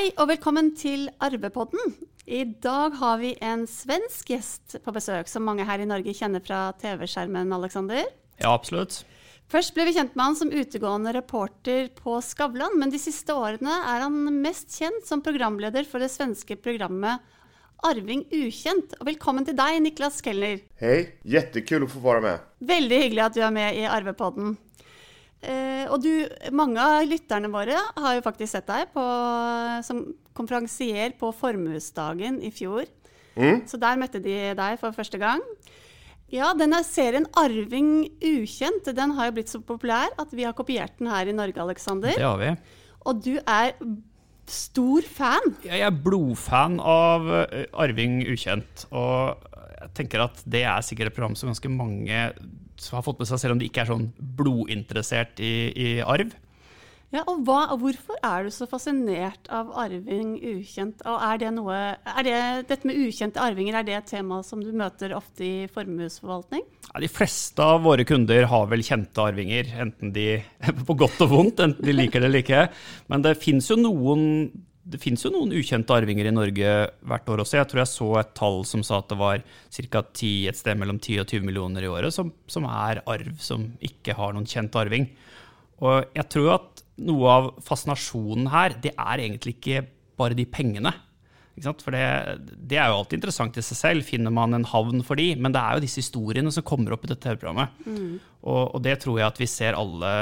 Hei og velkommen til Arvepodden. I dag har vi en svensk gjest på besøk, som mange her i Norge kjenner fra TV-skjermen, Alexander. Ja, absolutt. Først ble vi kjent med han som utegående reporter på Skavlan, men de siste årene er han mest kjent som programleder for det svenske programmet Arving ukjent. Og velkommen til deg, Niklas Kellner. Hej, jättekul att få vara med. Veldig hyggelig at du er med i Arvepodden. Eh, og du, mange av lytterne våre har jo faktisk sett deg på, som konferansier på Formuesdagen i fjor. Så der møtte de deg for første gang. Ja, denne serien 'Arving ukjent' den har jo blitt så populær at vi har kopiert den her i Norge, Alexander. Det har vi. Og du er stor fan. Jeg er blodfan av eh, Arving ukjent. Og jeg tenker at det er sikkert et program som ganske mange som har fått med seg, selv om de ikke er sånn blodinteressert i, i arv. Ja, og hva, og Hvorfor er du så fascinert av arving ukjent? Og er det noe, er det, dette med ukjente arvinger, er det et tema som du møter ofte i formuesforvaltning? Ja, de fleste av våre kunder har vel kjente arvinger, enten de på godt og vondt, enten de liker det eller ikke. Men det fins jo noen det finnes jo noen ukjente arvinger i Norge hvert år også. Jeg tror jeg så et tall som sa at det var ca. et sted mellom 10 og 20 millioner i året som, som er arv som ikke har noen kjent arving. Og jeg tror at noe av fascinasjonen her, det er egentlig ikke bare de pengene. Sant? For det, det er jo alltid interessant i seg selv. Finner man en havn for de? Men det er jo disse historiene som kommer opp i dette TV-programmet. Og, og det tror jeg at vi ser alle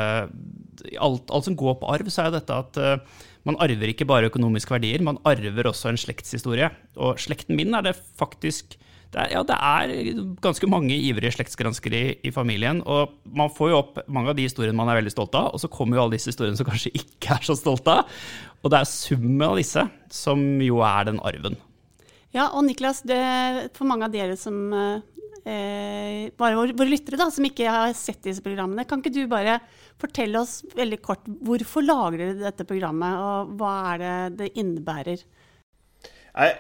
alt, alt som går på arv, så er jo dette at uh, man arver ikke bare økonomiske verdier, man arver også en slektshistorie. Og slekten min er det faktisk det er, ja, det er ganske mange ivrige slektsgranskere i, i familien. Og man får jo opp mange av de historiene man er veldig stolt av, og så kommer jo alle disse historiene som kanskje ikke er så stolt av. Og det er summen av disse som jo er den arven. Ja, og Niklas, det, for mange av dere som eh, eh, bare våre, våre lyttere da, som ikke har sett disse programmene, kan ikke du bare fortelle oss veldig kort hvorfor lager dere dette programmet, og hva er det det innebærer? Nej,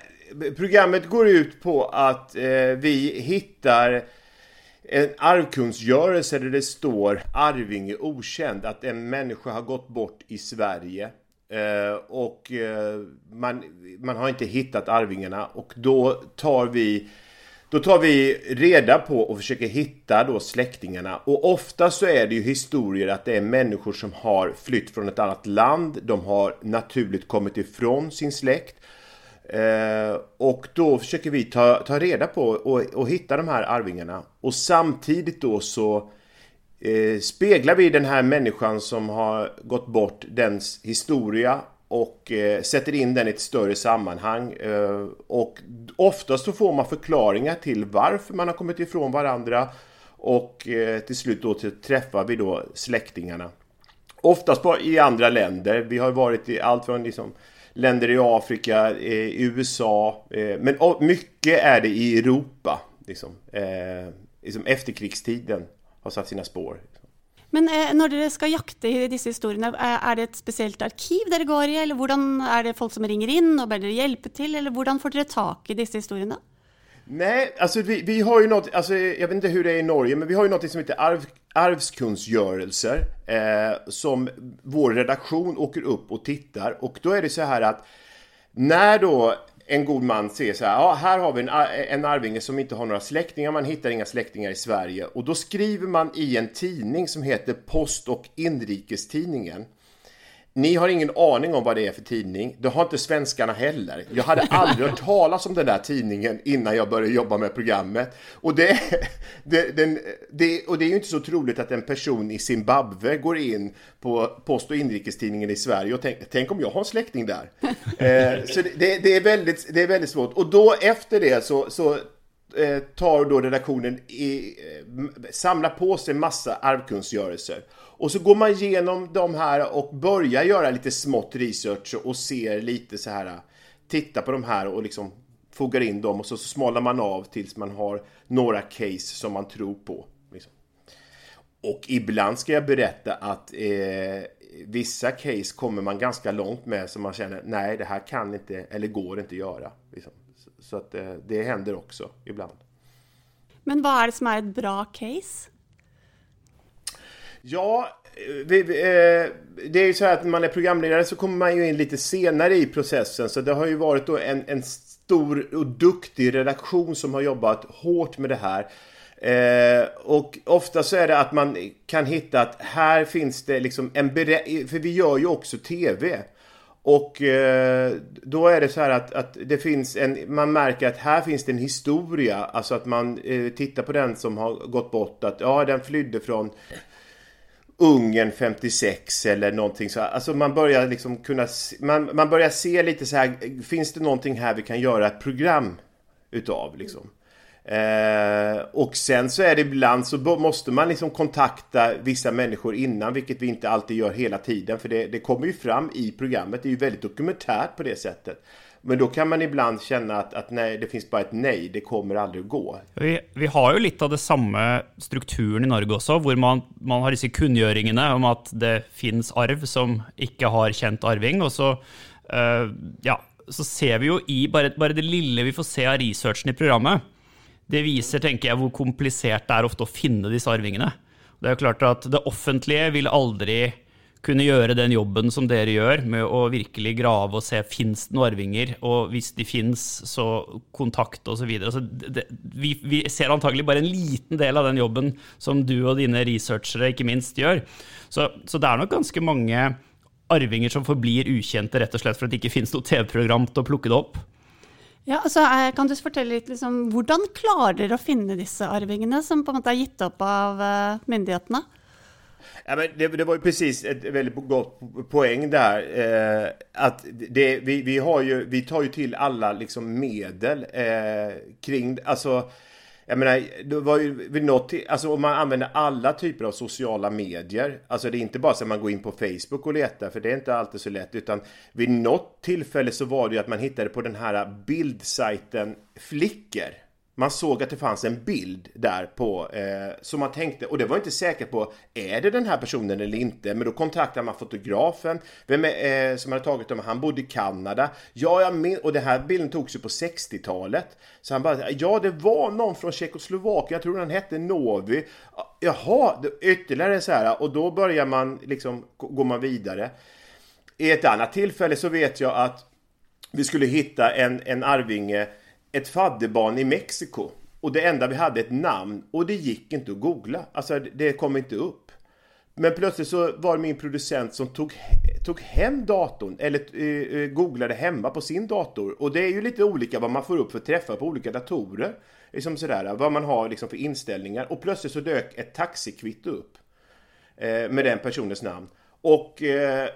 Programmet går ut på att eh, vi hittar en arvkungsgörelse där det står Arvinge okänd. Att en människa har gått bort i Sverige. Eh, och eh, man, man har inte hittat arvingarna. Och då tar vi då tar vi reda på och försöker hitta då släktingarna. Och ofta så är det ju historier att det är människor som har flytt från ett annat land. De har naturligt kommit ifrån sin släkt. Eh, och då försöker vi ta, ta reda på och, och hitta de här arvingarna. Och samtidigt då så eh, speglar vi den här människan som har gått bort, dens historia och eh, sätter in den i ett större sammanhang. Eh, och oftast så får man förklaringar till varför man har kommit ifrån varandra och eh, till slut då träffar vi då släktingarna. Oftast på, i andra länder. Vi har varit i allt från liksom länder i Afrika, eh, i USA, eh, men mycket är det i Europa. Liksom, eh, liksom efterkrigstiden har satt sina spår. Men eh, när ni ska jakta i dessa historierna, är eh, det ett speciellt arkiv där går i, eller hvordan är det folk som ringer in och ber er hjälpa till, eller hur får ni tag i dessa historierna? Nej, alltså vi, vi har ju något, alltså jag vet inte hur det är i Norge, men vi har ju något som heter arv, arvskunstgörelser eh, som vår redaktion åker upp och tittar och då är det så här att när då en god man ser så här, ja här har vi en, eh, en arvinge som inte har några släktingar, man hittar inga släktingar i Sverige. Och då skriver man i en tidning som heter Post och Inrikestidningen ni har ingen aning om vad det är för tidning. Det har inte svenskarna heller. Jag hade aldrig hört talas om den där tidningen innan jag började jobba med programmet. Och det, det, den, det, och det är ju inte så troligt att en person i Zimbabwe går in på Post och inrikestidningen i Sverige och tänker tänk om jag har en släkting där. eh, så det, det, är väldigt, det är väldigt svårt. Och då efter det så, så eh, tar då redaktionen i, eh, samlar på sig massa arvkunskgörelser. Och så går man igenom de här och börjar göra lite smått research och ser lite så här, titta på de här och liksom fogar in dem och så smalnar man av tills man har några case som man tror på. Liksom. Och ibland ska jag berätta att eh, vissa case kommer man ganska långt med som man känner nej det här kan inte eller går inte göra. Liksom. Så, att eh, det händer också ibland. Men hva er det som er et bra case? Ja, vi, eh, det är ju så här att när man är programledare så kommer man ju in lite senare i processen. Så det har ju varit en, en stor och duktig redaktion som har jobbat hårt med det här. Eh, och ofta så är det att man kan hitta att här finns det liksom en för vi gör ju också TV. Och eh, då är det så här att, att det finns en, man märker att här finns det en historia. Alltså att man eh, tittar på den som har gått bort. Att ja, den flydde från Ungern 56 eller någonting så. Alltså man börjar liksom kunna, man, man börjar se lite så här, finns det någonting här vi kan göra ett program utav liksom. Eh, och sen så är det ibland så måste man liksom kontakta vissa människor innan, vilket vi inte alltid gör hela tiden. För det, det kommer ju fram i programmet, det är ju väldigt dokumentärt på det sättet. Men då kan man ibland känna att, att nej, det finns bara ett nej, det kommer aldrig att gå. Vi, vi har ju lite av det samma strukturen i Norge också, där man, man har dessa kungöringarna om att det finns arv som inte har känt arving. Och så, uh, ja, så ser vi ju i bara, bara det lilla vi får se av researchen i programmet, det viser tenker jeg, hvor komplisert det er ofte å finne disse arvingene. Det er jo klart at det offentlige vil aldri kunne gjøre den jobben som dere gjør, med å virkelig grave og se fins det noen arvinger, og hvis de fins, så kontakt osv. Altså, vi, vi ser antagelig bare en liten del av den jobben som du og dine researchere ikke minst gjør. Så, så det er nok ganske mange arvinger som forblir ukjente rett og slett for at det ikke fins noe TV-program til å plukke det opp. Ja, altså, eh, Kan du fortelle litt liksom, Hvordan klarer dere å finne disse arvingene som på en måte er gitt opp av uh, myndighetene? Ja, men det, det, var ju precis ett väldigt gott poäng där. Eh, att det, vi, vi, har ju, vi tar ju till alla liksom medel eh, kring, alltså jag menar, det var ju vid något, alltså om man använder alla typer av sociala medier. Alltså det är inte bara så att man går in på Facebook och letar, för det är inte alltid så lätt. Utan vid något tillfälle så var det ju att man hittade på den här bildsajten Flickr. Man såg att det fanns en bild där på, eh, som man tänkte, och det var inte säkert på, är det den här personen eller inte? Men då kontaktade man fotografen, vem är, eh, som hade tagit dem, han bodde i Kanada. Ja, jag min och den här bilden togs ju på 60-talet. Så han bara, ja det var någon från Tjeckoslovakien, jag tror han hette Novi. Jaha, ytterligare så här, och då börjar man liksom, går man vidare. I ett annat tillfälle så vet jag att vi skulle hitta en, en arvinge ett fadderbarn i Mexiko. Och det enda vi hade ett namn och det gick inte att googla. Alltså det kom inte upp. Men plötsligt så var det min producent som tog, tog hem datorn eller eh, eh, googlade hemma på sin dator. Och det är ju lite olika vad man får upp för träffar på olika datorer. Liksom sådär, vad man har liksom för inställningar. Och plötsligt så dök ett taxikvitto upp. Eh, med den personens namn. Och Eh,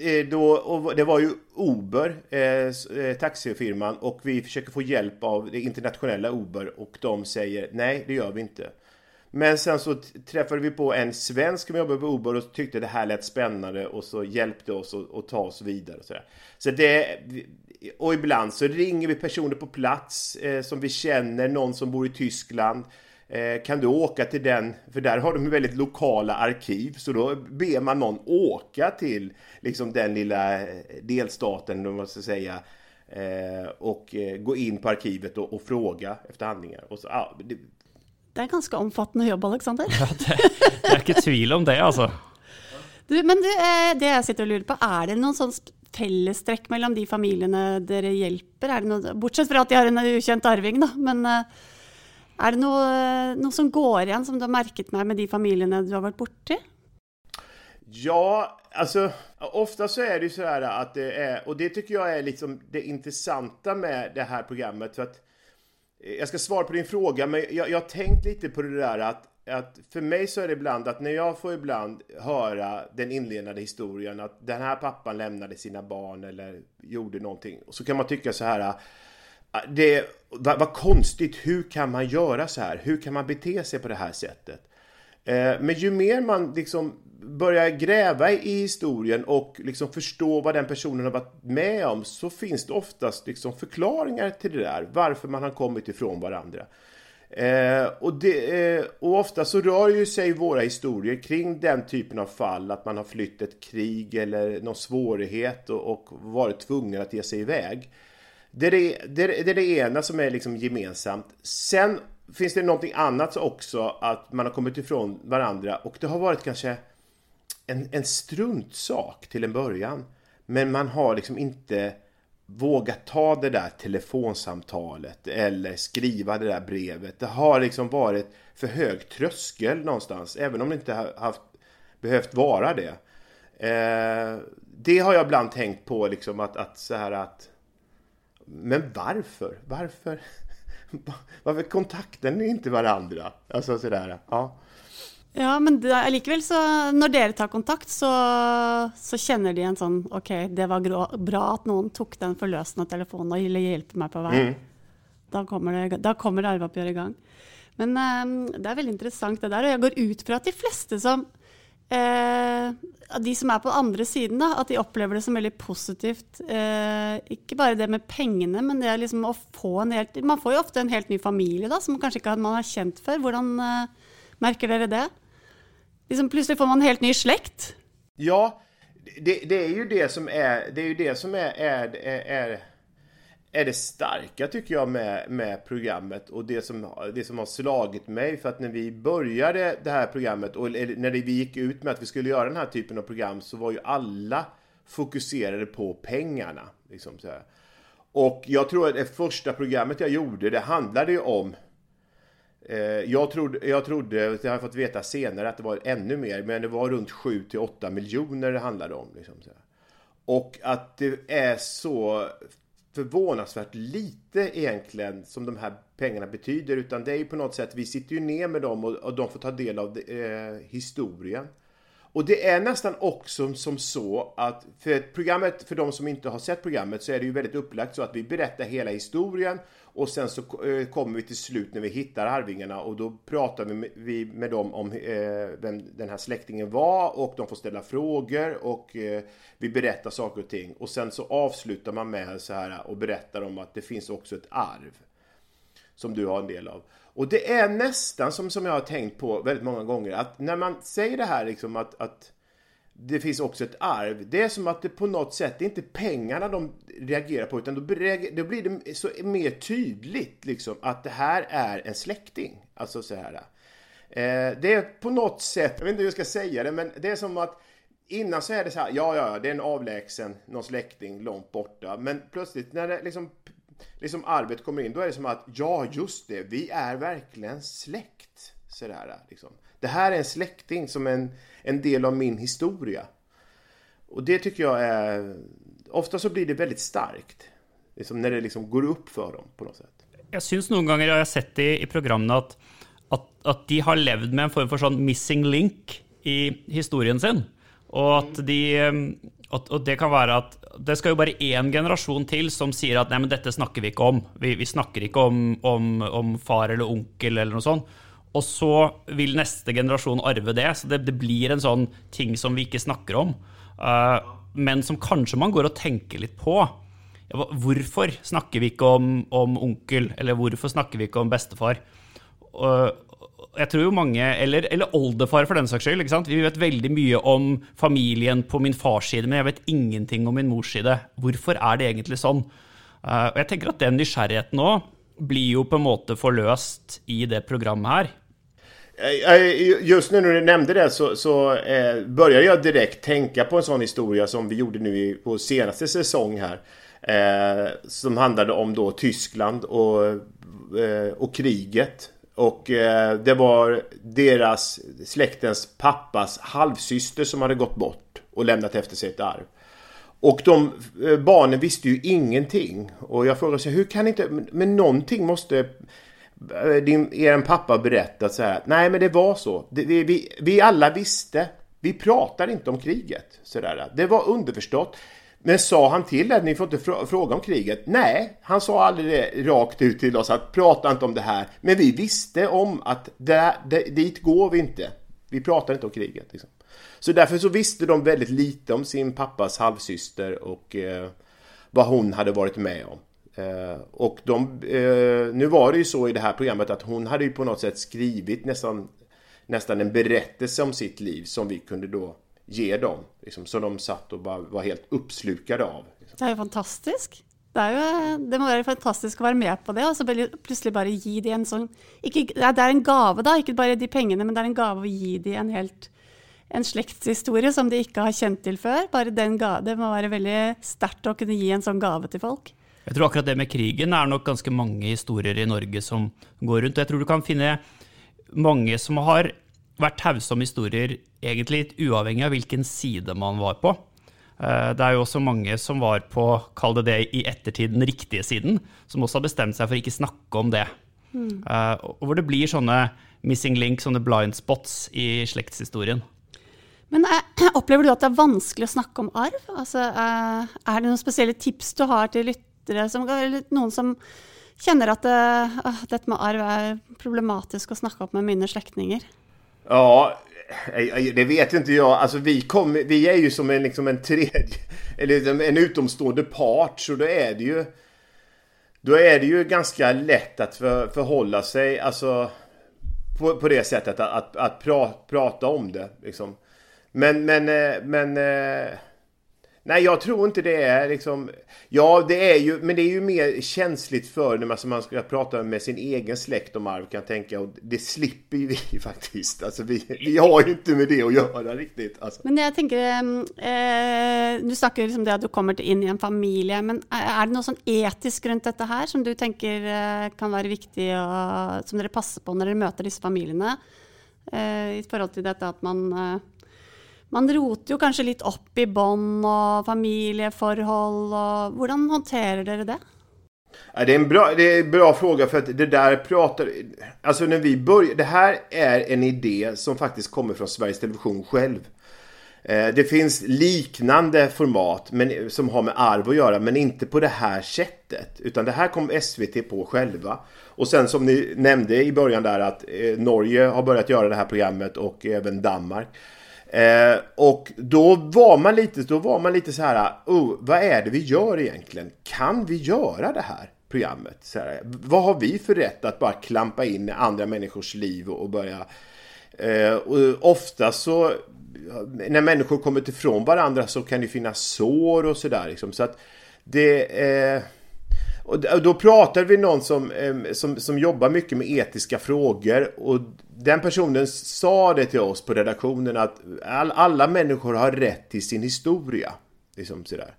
Eh, då, det var ju Uber, eh, eh, taxifirman, och vi försöker få hjälp av det internationella Uber och de säger nej, det gör vi inte. Men sen så träffade vi på en svensk som jobbar på Uber och tyckte det här lät spännande och så hjälpte oss att ta oss vidare. Och, så, så det, och ibland så ringer vi personer på plats eh, som vi känner, någon som bor i Tyskland. Eh, kan du åka till den? För där har de väldigt lokala arkiv. Så då ber man någon åka till liksom den lilla eh, delstaten, om man ska säga. Eh, och gå in på arkivet och, och fråga efter handlingar. Och så, ja, det... det är ganska omfattande jobb, Alexander. Ja, det, det är inte tvivel om det, alltså. Du, men du, det jag sitter och lurer på, är det någon sån fellestrekk mellan de familjerna där det hjälper? Är det något, bortsett från att de har en okänd arving, då, men är det något, något som går igen som du har märkt med, med de familjerna du har varit borta? Ja, alltså ofta så är det ju så här att det är, och det tycker jag är liksom det intressanta med det här programmet. För att, eh, jag ska svara på din fråga, men jag, jag har tänkt lite på det där att, att för mig så är det ibland att när jag får ibland höra den inledande historien att den här pappan lämnade sina barn eller gjorde någonting. Och så kan man tycka så här Ah, det, vad, vad konstigt, hur kan man göra så här? Hur kan man bete sig på det här sättet? Eh, men ju mer man liksom börjar gräva i historien och liksom förstå vad den personen har varit med om så finns det oftast liksom förklaringar till det där, varför man har kommit ifrån varandra. Eh, och, det, eh, och ofta så rör ju sig våra historier kring den typen av fall, att man har flytt ett krig eller någon svårighet och, och varit tvungen att ge sig iväg. Det är det, det, är det ena som är liksom gemensamt. Sen finns det någonting annat också, att man har kommit ifrån varandra och det har varit kanske en, en struntsak till en början. Men man har liksom inte vågat ta det där telefonsamtalet eller skriva det där brevet. Det har liksom varit för hög tröskel någonstans, även om det inte har haft, behövt vara det. Eh, det har jag ibland tänkt på, liksom att, att så här att... Men varför? Varför? Varför kontaktar ni inte varandra? Alltså sådär, ja. Ja, men allikevel, så når dere tar kontakt, så, så kjenner de en sånn OK, det var bra at noen tok den forløsende telefonen ville hjelpe meg på vei. Mm. Da kommer, det, da kommer arveoppgjøret i gang. Men um, det er veldig interessant det der. Og jeg går ut fra at de fleste som eh, De som er på den andre siden, da, at de opplever det som veldig positivt. Eh, ikke bare det med pengene, men det er liksom å få en helt Man får jo ofte en helt ny familie da, som kanskje ikke man har kjent før. Hvordan eh, merker dere det? liksom plutselig får man en helt ny slekt. Ja, det, det, är ju det som är det, är ju det, som är, är, är, är det starka tycker jag med, med programmet och det som, det som har slagit mig för att när vi började det här programmet och när vi gick ut med att vi skulle göra den här typen av program så var ju alla fokuserade på pengarna. Liksom så här. Och jag tror att det första programmet jag gjorde det handlade ju om Eh, jag trodde, jag trodde, det har jag fått veta senare, att det var ännu mer, men det var runt 7 till 8 miljoner det handlade om. Liksom, och att det är så förvånansvärt lite egentligen som de här pengarna betyder, utan det är ju på något sätt, vi sitter ju ner med dem och, och de får ta del av eh, historien. Och det är nästan också som så att för programmet, för de som inte har sett programmet, så är det ju väldigt upplagt så att vi berättar hela historien och sen så eh, kommer vi till slut när vi hittar Arvingarna och då pratar vi med, dem om eh, vem den här släktingen var och de får ställa frågor och eh, vi berättar saker och ting. Och sen så avslutar man med så här och berättar om att det finns också ett arv som du har en del av. Och det är nästan som, som jag har tänkt på väldigt många gånger att när man säger det här liksom att, att det finns också ett arv. Det är som att det på något sätt, det är inte pengarna de reagerar på utan då, då blir det så mer tydligt liksom att det här är en släkting. Alltså så här. Eh, det är på något sätt, jag vet inte hur jag ska säga det, men det är som att innan så är det så här, ja, ja, det är en avlägsen, någon släkting långt borta. Men plötsligt när det liksom, liksom arvet kommer in, då är det som att, ja, just det, vi är verkligen släkt. Sådär, liksom. Det här är en släkting som en, en del av min historia. Och det tycker jag är... Ofta så blir det väldigt starkt. Liksom när det liksom går upp för dem på något sätt. Jag syns någon gånger, jag har sett det i programmen, att, att, att de har levt med en form för sån missing link i historien sin. Och att de och, det kan vara att det ska ju bara en generation till som säger att nej, men detta snackar vi inte om. Vi, vi snackar inte om, om, om far eller onkel eller något sånt. Og så vil neste generasjon arve det. Så det, det blir en sånn ting som vi ikke snakker om. Uh, men som kanskje man går og tenker litt på. Ja, hvorfor snakker vi ikke om, om, onkel, eller hvorfor snakker vi ikke om bestefar? Uh, jeg tror jo mange, eller, eller, oldefar for den saks skyld. ikke sant? Vi vet veldig mye om familien på min fars side, men jeg vet ingenting om min mors side. Hvorfor er det egentlig sånn? Uh, og jeg tenker at den nysgjerrigheten òg blir jo på en måte forløst i det programmet her. Eh, eh, just nu när du nämnde det så, så eh, började jag direkt tänka på en sån historia som vi gjorde nu i, vår senaste säsong här. Eh, som handlade om då Tyskland och, eh, och kriget. Och eh, det var deras släktens pappas halvsyster som hade gått bort och lämnat efter sig ett arv. Och de eh, barnen visste ju ingenting. Och jag frågade sig, hur kan inte... Men någonting måste Eh, din, er pappa berättat så här. Nej, men det var så. Det, vi, vi, vi alla visste. Vi pratar inte om kriget. Så där. Det var underförstått. Men sa han till att ni får inte fråga om kriget? Nej, han sa aldrig det rakt ut till oss att prata inte om det här. Men vi visste om att där, dit går vi inte. Vi pratar inte om kriget. Liksom. Så därför så visste de väldigt lite om sin pappas halvsyster och eh, vad hon hade varit med om. Eh, och de, eh, nu var det ju så i det här programmet att hon hade ju på något sätt skrivit nästan, nästan en berättelse om sitt liv som vi kunde då ge dem. Liksom, som de satt och bara var helt uppslukade av. Det är ju fantastiskt. Det, är ju, det må være fantastisk å være med på det, og så plutselig bare gi dem en sånn ikke, Det er en gave, da, ikke bare de pengene, men det er en gave å gi dem en helt en slektshistorie som de ikke har kjent til før. Bare den ga, Det må være veldig sterkt å kunne gi en sånn gave til folk. Jeg tror akkurat det med krigen er nok ganske mange historier i Norge som går rundt. Jeg tror du kan finne mange som har vært tause om historier egentlig litt uavhengig av hvilken side man var på. Eh, det er jo også mange som var på, kall det det i ettertid, den riktige siden, som også har bestemt seg for ikke snakke om det. Mm. Og hvor det blir sånne missing links, sånne blind spots i slektshistorien. Men eh, opplever du at det er vanskelig å snakke om arv? Altså, eh, er det noen spesielle tips du har til lyttere, som, eller noen som kjenner at det, uh, eh, ah, dette med arv er problematisk å snakke opp med mine slektninger? Ja, det vet inte jag. Alltså vi, kom, vi är ju som en, liksom en tredje, eller liksom en utomstående part, så då är det ju då är det ju ganska lätt att för, förhålla sig alltså, på, på det sättet att, att, att pra, prata om det. Liksom. Men, men, eh, men... Eh, Nej, jag tror inte det är liksom... Ja, det är ju, men det är ju mer känsligt för när man, man ska prata med sin egen släkt om arv kan jag tänka. Och det slipper ju vi faktiskt. Alltså vi, vi har ju inte med det att göra riktigt. Alltså. Men jag tänker, eh, eh du snackar liksom det att du kommer in i en familj. Men är det något sån etiskt runt detta här som du tänker eh, kan vara viktigt och som ni passar på när ni möter dessa familjerna? Eh, I förhållande till detta att man eh, man roter jo kanskje litt opp i bånd och familjeforhold. Og hvordan håndterer dere det? det, är en bra, det är en bra fråga för att det där pratar... Alltså när vi börjar Det här är en idé som faktiskt kommer från Sveriges Television själv. Eh, det finns liknande format men, som har med arv att göra men inte på det här sättet. Utan det här kom SVT på själva. Och sen som ni nämnde i början där att eh, Norge har börjat göra det här programmet och även Danmark. Eh, och då var man lite, då var man lite så här, oh, vad är det vi gör egentligen? Kan vi göra det här programmet? Så här, vad har vi för rätt att bara klampa in i andra människors liv och, och börja... Eh, och ofta så, när människor kommer ifrån varandra så kan det finnas sår och sådär liksom. Så att det... Eh, och då pratade vi någon som, som, som jobbar mycket med etiska frågor och den personen sa det till oss på redaktionen att all, alla människor har rätt till sin historia. Liksom sådär.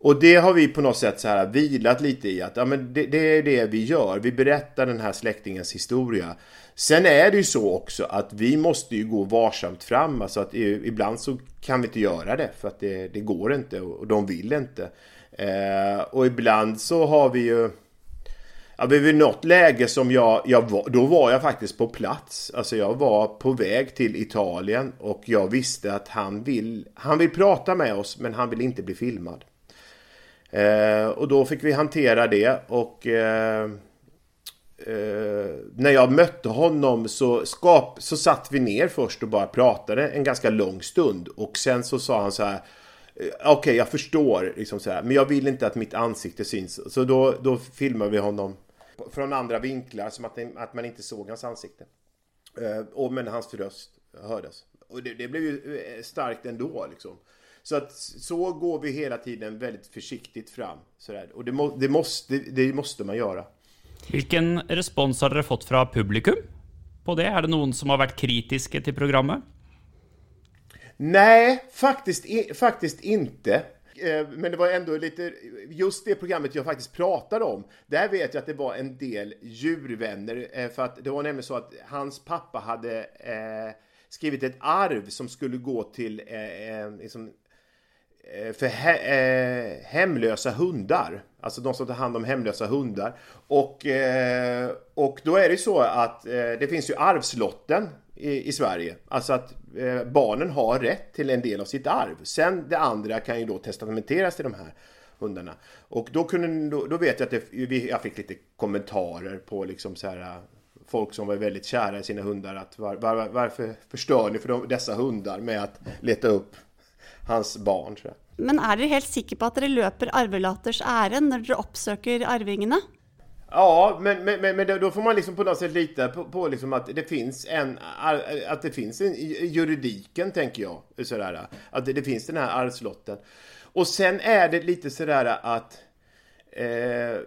Och det har vi på något sätt så här vilat lite i att ja, men det, det, är det vi gör. Vi berättar den här släktingens historia. Sen är det ju så också att vi måste ju gå varsamt fram. Alltså att ibland så kan vi inte göra det för att det, det går inte och de vill inte. Eh, och ibland så har vi ju Ja, vid något läge som jag, jag var, då var jag faktiskt på plats. Alltså jag var på väg till Italien och jag visste att han vill, han vill prata med oss men han vill inte bli filmad. Eh, och då fick vi hantera det och eh, eh, när jag mötte honom så, skap, så satt vi ner först och bara pratade en ganska lång stund och sen så sa han så här eh, okej, okay, jag förstår, liksom så här, men jag vill inte att mitt ansikte syns. Så då, då filmar vi honom från andra vinklar, som att, att man inte såg hans ansikte. Eh, och men hans röst hördes. Och det, det blev ju eh, starkt ändå liksom. Så att så går vi hela tiden väldigt försiktigt fram. Sådär. Och det, må, det, måste, det måste man göra. Vilken respons har ni fått från publikum på det? Är det någon som har varit kritiska till programmet? Nej, faktiskt, faktiskt inte. Eh, men det var ändå lite, just det programmet jag faktiskt pratade om, där vet jag att det var en del djurvänner. Eh, för att det var nämligen så att hans pappa hade eh, skrivit ett arv som skulle gå till eh, liksom, Eh, för he eh, hemlösa hundar. Alltså de som tar hand om hemlösa hundar. Och, eh, och då är det så att eh, det finns ju arvslotten i, i Sverige. Alltså att eh, barnen har rätt till en del av sitt arv. Sen det andra kan ju då testamenteras till de här hundarna. Och då, kunde, då, då vet jag att det, jag fick lite kommentarer på liksom så här folk som var väldigt kära i sina hundar att var, var, varför förstör ni för de, dessa hundar med att leta upp hans barn? Men är ni helt säkra på att ni löper arvelaters ärend när ni uppsöker arvingarna? Ja, men, men, men då får man liksom på något sätt lita på, på liksom att det finns en att det finns en juridiken, tänker jag. Sådär, att det, det finns den här arvslotten. Och sen är det lite sådär att eh,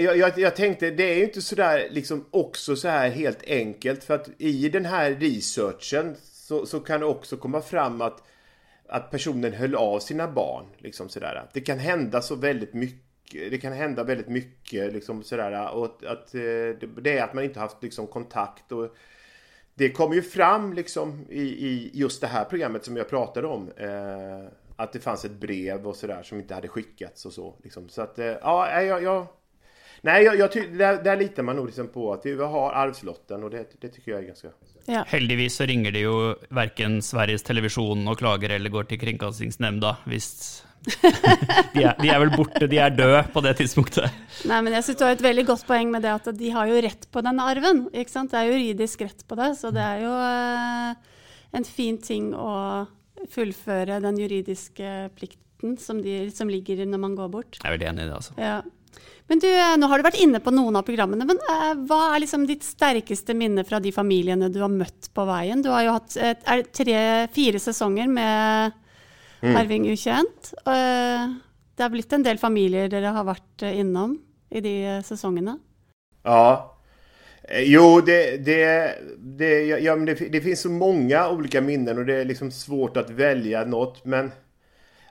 jag, jag, jag, tänkte, det är ju inte sådär liksom också så här helt enkelt för att i den här researchen så, så kan det också komma fram att, att personen höll av sina barn. Liksom sådär. Det kan hända så väldigt mycket det kan hända väldigt mycket liksom sådär och att, att eh, det är att man inte haft liksom kontakt och det kommer ju fram liksom i, i just det här programmet som jag pratade om. Eh, att det fanns ett brev och sådär som inte hade skickats och så. Liksom. Så att, eh, ja, jag, jag Nej, jag, jag ty- där, där litar man nog liksom på att vi har arvslotten och det, det tycker jag är ganska... Ja. Heldigvis så ringer det ju varken Sveriges Television och klager eller går till Kringkastingsnemnda hvis de, er, de er vel borte, de er døde på det tidspunktet. Nei, men jeg synes du har et veldig godt poeng med det at de har jo rett på den arven. ikke sant? Det er juridisk rett på det, så det er jo eh, en fin ting å fullføre den juridiske plikten som, de, som ligger når man går bort. Jeg er veldig enig i det, altså. Ja. Men du, eh, nå har du vært inne på noen av programmene, men eh, hva er liksom ditt sterkeste minne fra de familiene du har møtt på veien? Du har jo hatt eh, tre-fire sesonger med mm. Arving ukjent. Eh, det har blitt en del familier dere har vært eh, innom i de säsongerna. Ja. Jo, det, det, det, ja, men det, det finns så många olika minnen och det är liksom svårt att välja något. Men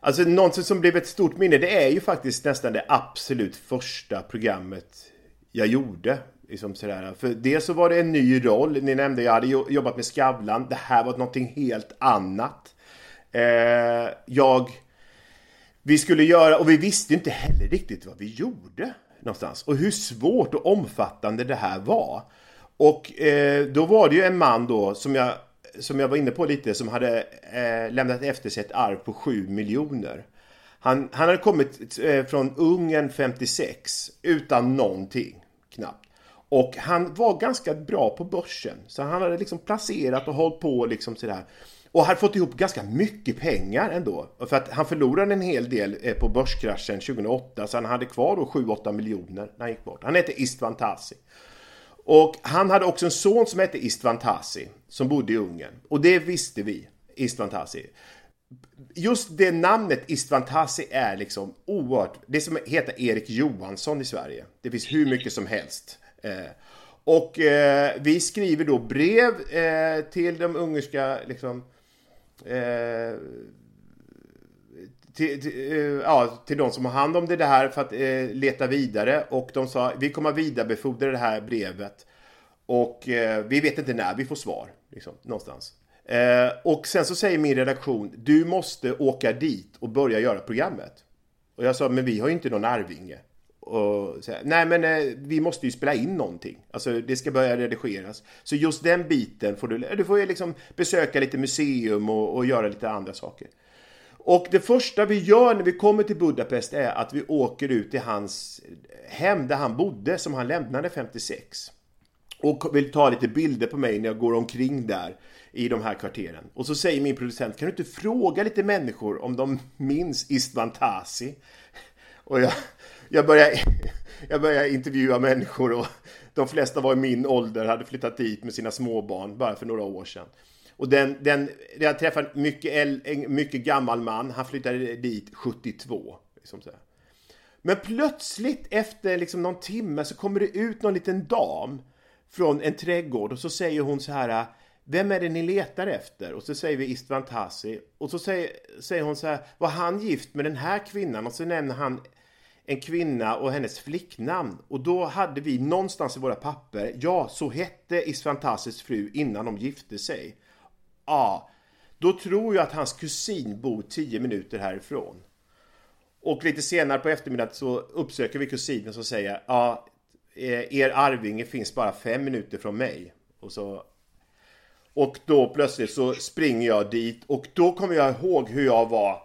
Alltså något som blev ett stort minne, det är ju faktiskt nästan det absolut första programmet jag gjorde. Liksom sådär. För dels så var det en ny roll. Ni nämnde jag hade jobbat med Skavlan. Det här var någonting helt annat. Eh, jag... Vi skulle göra, och vi visste inte heller riktigt vad vi gjorde någonstans. Och hur svårt och omfattande det här var. Och eh, då var det ju en man då som jag som jag var inne på lite, som hade eh, lämnat efter sig ett arv på 7 miljoner. Han, han hade kommit eh, från Ungern 56 utan någonting, knappt. Och han var ganska bra på börsen. Så han hade liksom placerat och hållit på liksom sådär. Och hade fått ihop ganska mycket pengar ändå. För att han förlorade en hel del eh, på börskraschen 2008. Så han hade kvar då 7-8 miljoner när han gick bort. Han hette Istvan Tasi. Och han hade också en son som hette Istvan Tasi, som bodde i Ungern. Och det visste vi, Istvan Tasi. Just det namnet Istvan Tasi är liksom oerhört, det som heter Erik Johansson i Sverige. Det finns hur mycket som helst. Eh, och eh, vi skriver då brev eh, till de ungerska liksom, till, till, eh, ja, till de som har hand om det här för att eh, leta vidare och de sa vi kommer att vidarebefordra det här brevet och eh, vi vet inte när vi får svar liksom, någonstans. Eh, och sen så säger min redaktion du måste åka dit och börja göra programmet. Och jag sa men vi har ju inte någon Arvinge. Och så här, Nej men eh, vi måste ju spela in någonting. Alltså det ska börja redigeras. Så just den biten får du, du får ju liksom besöka lite museum och, och göra lite andra saker. Och det första vi gör när vi kommer till Budapest är att vi åker ut till hans hem där han bodde som han lämnade 56. Och vill ta lite bilder på mig när jag går omkring där i de här kvarteren. Och så säger min producent, kan du inte fråga lite människor om de minns Istvan Tasi? Och jag, jag, börjar, jag börjar intervjua människor och de flesta var i min ålder, hade flyttat dit med sina småbarn bara för några år sedan. Och den, den, jag träffade mycket, en mycket gammal man, han flyttade dit 72. Liksom så Men plötsligt efter liksom någon timme så kommer det ut någon liten dam från en trädgård och så säger hon så här vem är det ni letar efter? Och så säger vi Istvan Tassi. Och så säger, säger hon så här, var han gift med den här kvinnan? Och så nämner han en kvinna och hennes flicknamn. Och då hade vi någonstans i våra papper, ja, så hette Istvan Tassis fru innan de gifte sig. Ja, då tror jag att hans kusin bor 10 minuter härifrån. Och lite senare på eftermiddagen så uppsöker vi kusinen som säger ja, eh, er arvinge finns bara fem minuter från mig. Och, så, och då plötsligt så springer jag dit och då kommer jag ihåg hur jag var.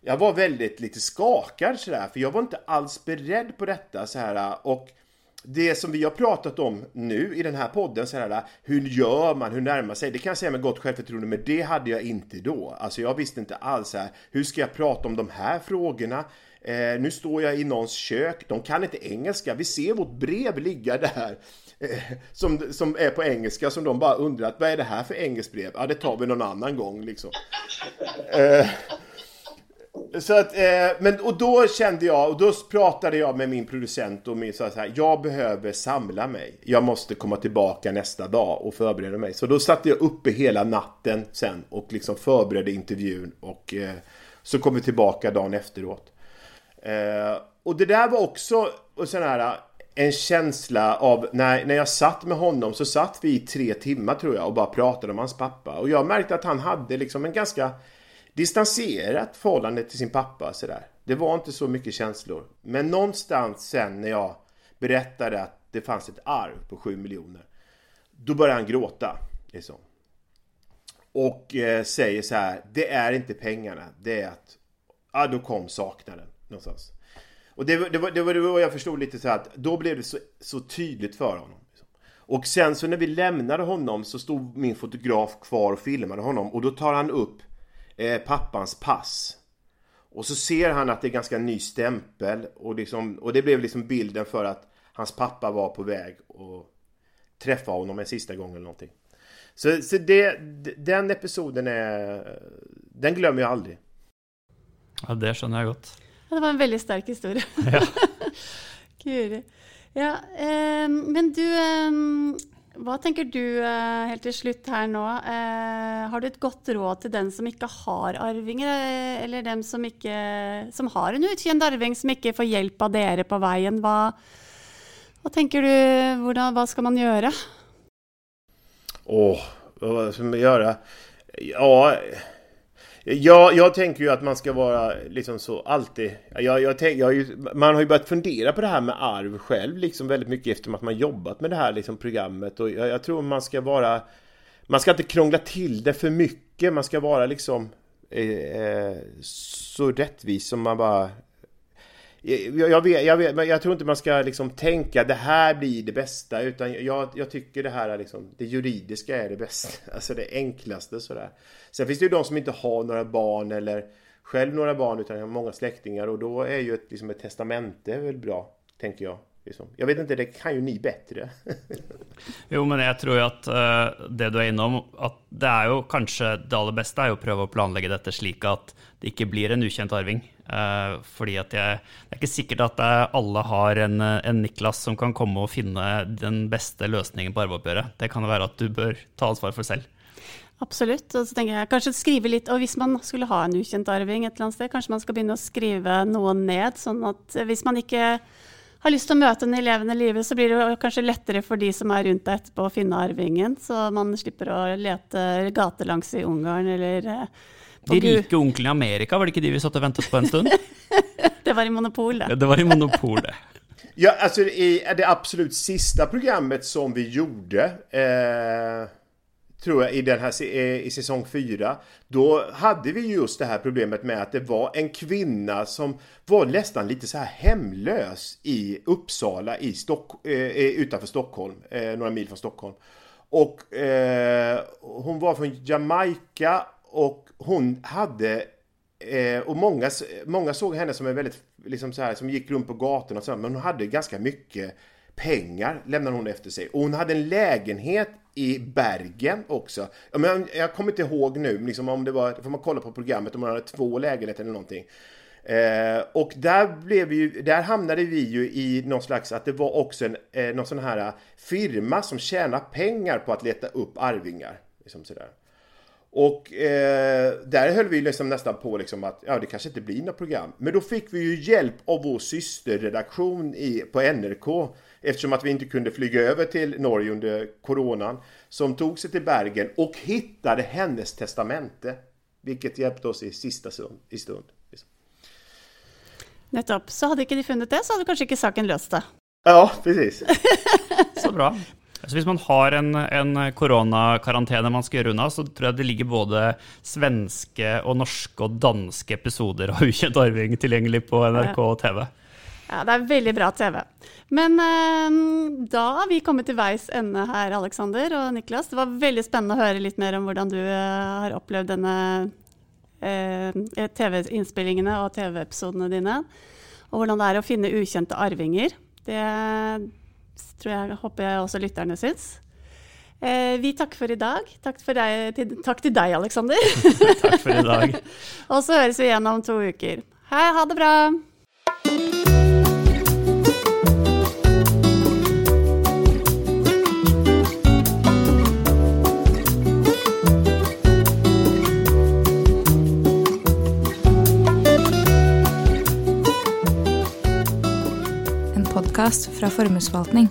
Jag var väldigt lite skakad sådär, för jag var inte alls beredd på detta så här och det som vi har pratat om nu i den här podden, så här, hur gör man, hur närmar sig, det kan jag säga med gott självförtroende, men det hade jag inte då. Alltså jag visste inte alls här, hur ska jag prata om de här frågorna? Eh, nu står jag i någons kök, de kan inte engelska, vi ser vårt brev ligga där. Eh, som, som är på engelska, som de bara undrar, vad är det här för engelskt brev? Ja, det tar vi någon annan gång liksom. Eh, så att, eh, men, och då kände jag, och då pratade jag med min producent och min, så här, jag behöver samla mig. Jag måste komma tillbaka nästa dag och förbereda mig. Så då satt jag uppe hela natten sen och liksom förberedde intervjun och eh, så kom vi tillbaka dagen efteråt. Eh, och det där var också sån här, en känsla av, när, när jag satt med honom så satt vi i tre timmar tror jag och bara pratade om hans pappa. Och jag märkte att han hade liksom en ganska distanserat förhållande till sin pappa. Sådär. Det var inte så mycket känslor. Men någonstans sen när jag berättade att det fanns ett arv på 7 miljoner. Då började han gråta. Liksom. Och eh, säger så här, det är inte pengarna, det är att, ja då kom saknaden någonstans. Och det, det, var, det var då jag förstod lite så här att då blev det så, så tydligt för honom. Liksom. Och sen så när vi lämnade honom så stod min fotograf kvar och filmade honom och då tar han upp eh, pappans pass. Och så ser han att det är ganska ny stämpel och, liksom, och det blev liksom bilden för att hans pappa var på väg och träffa honom en sista gång eller någonting. Så, så det, den episoden är... Den glömmer jag aldrig. Ja, det skjønner jag gott. Det var en väldigt stark historia. Ja. Kul. Ja, eh, men du eh, vad tänker du eh, helt till slut här nu, eh, har du ett gott råd till den som inte har arvingar eh, eller den som, inte, som har en utkänd arving som inte får hjälp av er på vägen? Vad, vad tänker du, hvordan, vad ska man göra? Åh, vad ska man göra? Ja, Ja, jag tänker ju att man ska vara liksom så alltid. Jag, jag tänk, jag ju, man har ju börjat fundera på det här med arv själv liksom väldigt mycket eftersom att man jobbat med det här liksom programmet och jag, jag tror man ska vara Man ska inte krångla till det för mycket. Man ska vara liksom eh, eh så rättvis som man bara jag, jag, vet, jag, vet, men jag tror inte man ska liksom tänka det här blir det bästa utan jag, jag tycker det här är liksom det juridiska är det bästa, alltså det enklaste sådär. Sen finns det ju de som inte har några barn eller själv några barn utan har många släktingar och då är ju ett, liksom ett testamente väl bra, tänker jag. Liksom. Jag vet inte, det kan ju ni bättre. jo, men jag tror att uh, det du är innom, att det är ju kanske det allra bästa är att pröva att planlägga detta slik att det inte blir en okänd arving. Uh, fordi at jeg, det er ikke sikkert at alle har en, en, Niklas som kan komme og finne den beste løsningen på arveoppgjøret. Det kan være at du bør ta ansvar for selv. Absolutt. Og så tenker jeg kanskje skrive litt, og hvis man skulle ha en ukjent arving et eller annet sted, kanskje man skal begynne å skrive noe ned, sånn at hvis man ikke har lyst til å møte den i levende livet, så blir det kanskje lettere for de som er rundt deg etterpå å finne arvingen, så man slipper å lete gatelangs i Ungarn eller eh, De rike onklene i Amerika, var det ikke de vi satt og ventet på en stund? det var i Monopol, det. Det var i Monopol, det. Ja, alltså i det absolut sista programmet som vi gjorde eh tror jag, i, den här, eh, i säsong 4. Då hade vi just det här problemet med att det var en kvinna som var nästan lite så här hemlös i Uppsala i Stock, eh, eh, utanför Stockholm, eh, några mil från Stockholm. Och eh, hon var från Jamaica och hon hade eh, och många, många såg henne som en väldigt, liksom så här, som gick runt på gatorna och så, men hon hade ganska mycket pengar lämnade hon efter sig. Och hon hade en lägenhet i Bergen också. Men jag kommer inte ihåg nu, liksom om det var, får man kolla på programmet, om hon hade två lägenheter eller någonting. Eh, och där, blev vi, där hamnade vi ju i någon slags, att det var också en, eh, någon sån här eh, firma som tjänar pengar på att leta upp arvingar. Liksom sådär. Och eh, där höll vi liksom nästan på liksom att ja, det kanske inte blir något program. Men då fick vi ju hjälp av vår systerredaktion i, på NRK eftersom att vi inte kunde flyga över till Norge under coronan, som tog sig till Bergen och hittade hennes testamente, vilket hjälpte oss i sista stund. I stund. Nettopp. Så hade inte de funnit det, så hade kanske inte saken löst det. Ja, precis. så bra. Så hvis man har en, en koronakarantene man ska göra unna, så tror jag det ligger både svenska, och norska och danska episoder av Ukjent arving tillgänglig på NRK och TV. Ja, det är väldigt bra TV. Men eh, da har vi kommit till veis ände här, Alexander och Niklas. Det var väldigt spännande att höra lite mer om hur du eh, har upplevt denne eh, TV-innspillingene och TV-episodene dine. Och hur det är att finna ukända arvingar. Det tror jag, hoppas jag också lytterne syns. Eh, vi takker for i dag. Takk, for deg, til, takk til deg, Aleksander. Takk for i dag. Og så høres vi igjen om to uker. Hei, ha det bra! Podkast fra Formuesforvaltning.